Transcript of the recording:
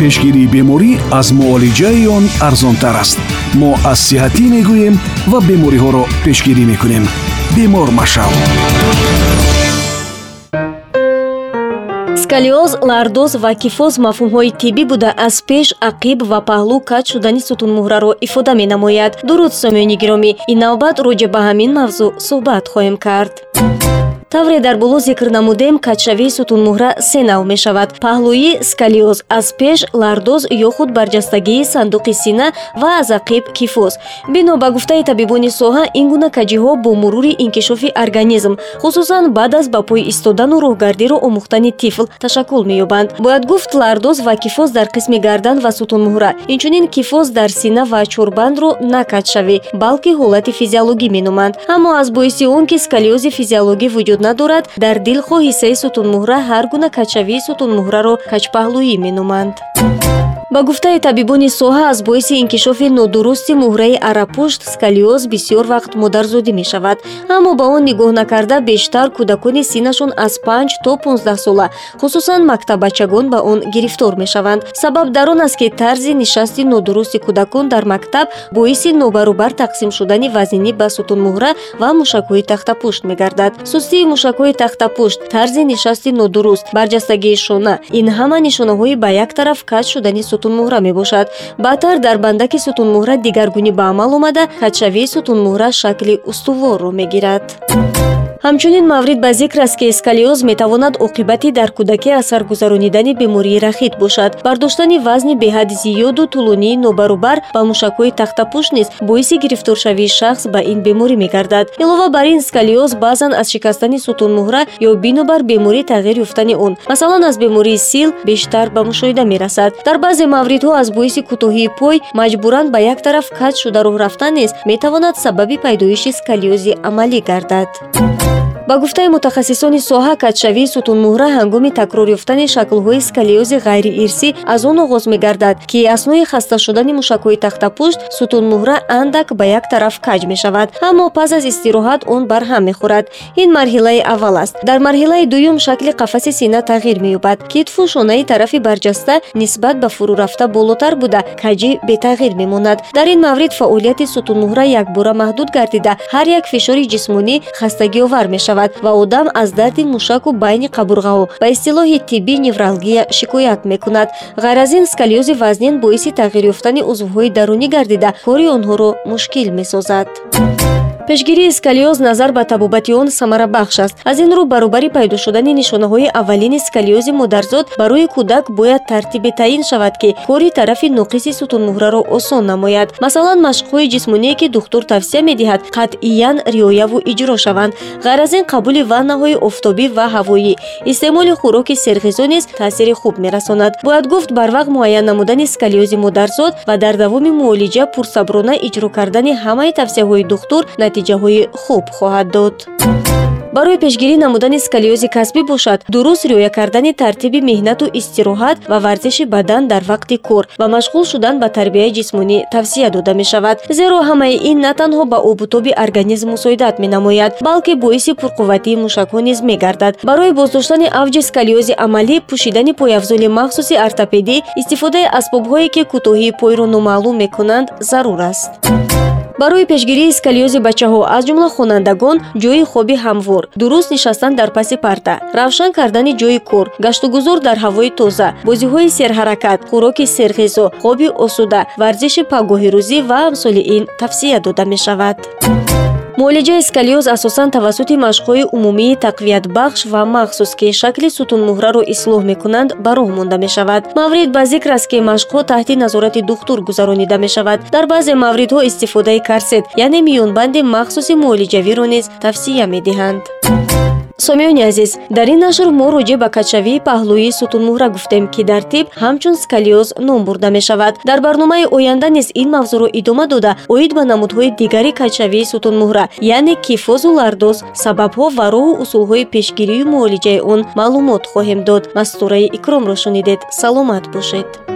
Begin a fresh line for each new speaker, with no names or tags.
пешгирии беморӣ аз муолиҷаи он арзонтар аст. Мо аз сиҳатӣ мегӯем ва бемориҳоро пешгирӣ мекунем. Бемор машав
сколиоз лардоз ва кифоз мафҳумҳои тиббӣ буда аз пеш ақиб ва паҳлӯ каҷ шудани сутунмуҳраро ифода менамояд. Дуруд сомиёни гиромӣ. Ин навбат роҷа ба ҳамин мавзӯъ суҳбат хоҳем кард тавре дар боло зикр намудем каҷшавии сутунмуҳра се нав мешавад. Паҳлӯӣ скалиоз аз пеш лардоз ё худ барҷастагии сандуқи сина ва аз ақиб кифоз. Бино ба гуфтаи табибони соҳа ин гуна каҷиҳо бо мурури инкишофи организм хусусан баъд аз ба пой истодану роҳгардиро омӯхтани тифл ташаккул меёбанд. Бояд гуфт лардоз ва кифоз дар қисми гардан ва сутунмуҳра инчунин кифоз дар сина ва чӯрбандро на каҷшавӣ балки ҳолати физиологӣ меноманд. Аммо аз боиси он ки скалиози физиологӣ вуҷуд надорад дар дилхо ҳиссаи сутунмуҳра ҳар гуна каҷшавии сутунмуҳраро каҷпаҳлӯӣ меноманд ба гуфтаи табибони соҳа аз боиси инкишофи нодурусти муҳраи арапушт скалиоз бисёр вақт модарзодӣ мешавад. Аммо ба он нигоҳ накарда бештар кӯдакони синнашон аз панҷ то понздаҳсола хусусан мактаббачагон ба он гирифтор мешаванд. Сабаб дар он аст ки тарзи нишасти нодурусти кӯдакон дар мактаб боиси нобаробар тақсим шудани вазнинӣ ба сутунмуҳра ва мушакҳои тахтапушт мегардад. Сустии мушакҳои тахтапушт тарзи нишасти нодуруст барҷастагии шона. Ин ҳама нишонаҳои ба як тараф каҷ шудани сутунмуҳра мебошад. Баъдтар дар бандаки сутунмуҳра дигаргунӣ ба амал омада каҷшавии сутунмуҳра шакли устуворро мегирад ҳамчунин маврид ба зикр аст ки скалиоз метавонад оқибати дар кӯдакӣ аз сар гузаронидани бемории рахит бошад. Бардоштани вазни беҳад зиёду тӯлонии нобаробар ба мушакҳои тахтапӯш низ боиси гирифторшавии шахс ба ин беморӣ мегардад. Илова бар ин скалиоз баъзан аз шикастани сутунмуҳра ё бинобар беморӣ тағйир ёфтани он. Масалан аз бемории сил бештар ба мушоҳида мерасад. Дар баъзе мавридҳо аз боиси кӯтоҳии пой маҷбуран ба як тараф каҷ шуда роҳ рафтан низ метавонад сабаби пайдоиши скалиози амалӣ гардад ба гуфтаи мутахассисони соҳа каҷшавии сутунмуҳра ҳангоми такрор ёфтани шаклҳои скалиози ғайриирсӣ аз он оғоз мегардад ки аснои хаста шудани мушакҳои тахтапушт сутунмуҳра андак ба як тараф каҷ мешавад аммо пас аз истироҳат он барҳам мехӯрад. Ин марҳилаи аввал аст. Дар марҳилаи дуюм шакли қафаси сина тағйир меёбад китфу шонаи тарафи барҷаста нисбат ба фурурафта болотар буда каҷӣ бетағйир мемонад. Дар ин маврид фаъолияти сутунмуҳра якбора маҳдуд гардида. Ҳар як фишори ҷисмонӣ хастагиовар мешавад мешавад ва одам аз дарди мушаку байни қабурғаҳо ба истилоҳи тиббӣ невралгия шикоят мекунад. Ғайр аз ин скалиози вазнин боиси тағйир ёфтани узвҳои дарунӣ гардида кори онҳоро мушкил месозад пешгирии скалиоз назар ба табобати он самарабахш аст. Аз ин рӯ баробари пайдо шудани нишонаҳои аввалини скалиози модарзод барои кӯдак бояд тартибе таъин шавад ки кори тарафи ноқиси сутунмуҳраро осон намояд. Масалан машқҳои ҷисмоние ки духтур тавсия медиҳад қатъиян риояву иҷро шаванд. Ғайр аз ин қабули ваннаҳои офтобӣ ва ҳавоӣ. Истеъмоли хӯроки серғизо низ таъсири хуб мерасонад. Бояд гуфт барвақт муайян намудани скалиози модарзод ва дар давоми муолиҷа пурсаброна иҷро кардани ҳамаи тавсияҳои духтур натиҷаҳои хуб хоҳад дод. Барои пешгирӣ намудани скалиози касбӣ бошад дуруст риоя кардани тартиби меҳнату истироҳат ва варзиши бадан дар вақти кор ва машғул шудан ба тарбияи ҷисмонӣ тавсия дода мешавад. Зеро ҳамаи ин на танҳо ба обутоби организм мусоидат менамояд балки боиси пурқувватии мушакҳо низ мегардад. Барои боздоштани авҷи скалиози амалӣ пӯшидани пояфзоли махсуси ортопедӣ истифодаи асбобҳое ки кӯтоҳии пойро номаълум мекунанд зарур аст барои пешгирии скалиози бачаҳо аз ҷумла хонандагон ҷои хоби ҳамвор дуруст нишастан дар паси парта равшан кардани ҷои кор гаштугузор дар ҳавои тоза бозиҳои серҳаракат хӯроки серғизо хоби осуда варзиши пагоҳирӯзӣ ва амсоли ин тавсия дода мешавад муолиҷаи скалиоз асосан тавассути машқҳои умумии тақвиятбахш ва махсус ки шакли сутунмуҳраро ислоҳ мекунанд ба роҳ монда мешавад. Маврид ба зикр аст ки машқҳо таҳти назорати духтур гузаронида мешавад. Дар баъзе мавридҳо истифодаи карсет яъне миёнбанди махсуси муолиҷавиро низ тавсия медиҳанд сомиёни азиз дар ин нашр мо роҷеъ ба каҷшавии паҳлӯии сутунмуҳра гуфтем ки дар тиб ҳамчун скалиоз ном бурда мешавад. Дар барномаи оянда низ ин мавзӯъро идома дода оид ба намудҳои дигари каҷшавии сутунмуҳра яъне кифозу лардоз сабабҳо ва роҳу усулҳои пешгирию муолиҷаи он маълумот хоҳем дод. Мастураи икромро шунидед саломат бошед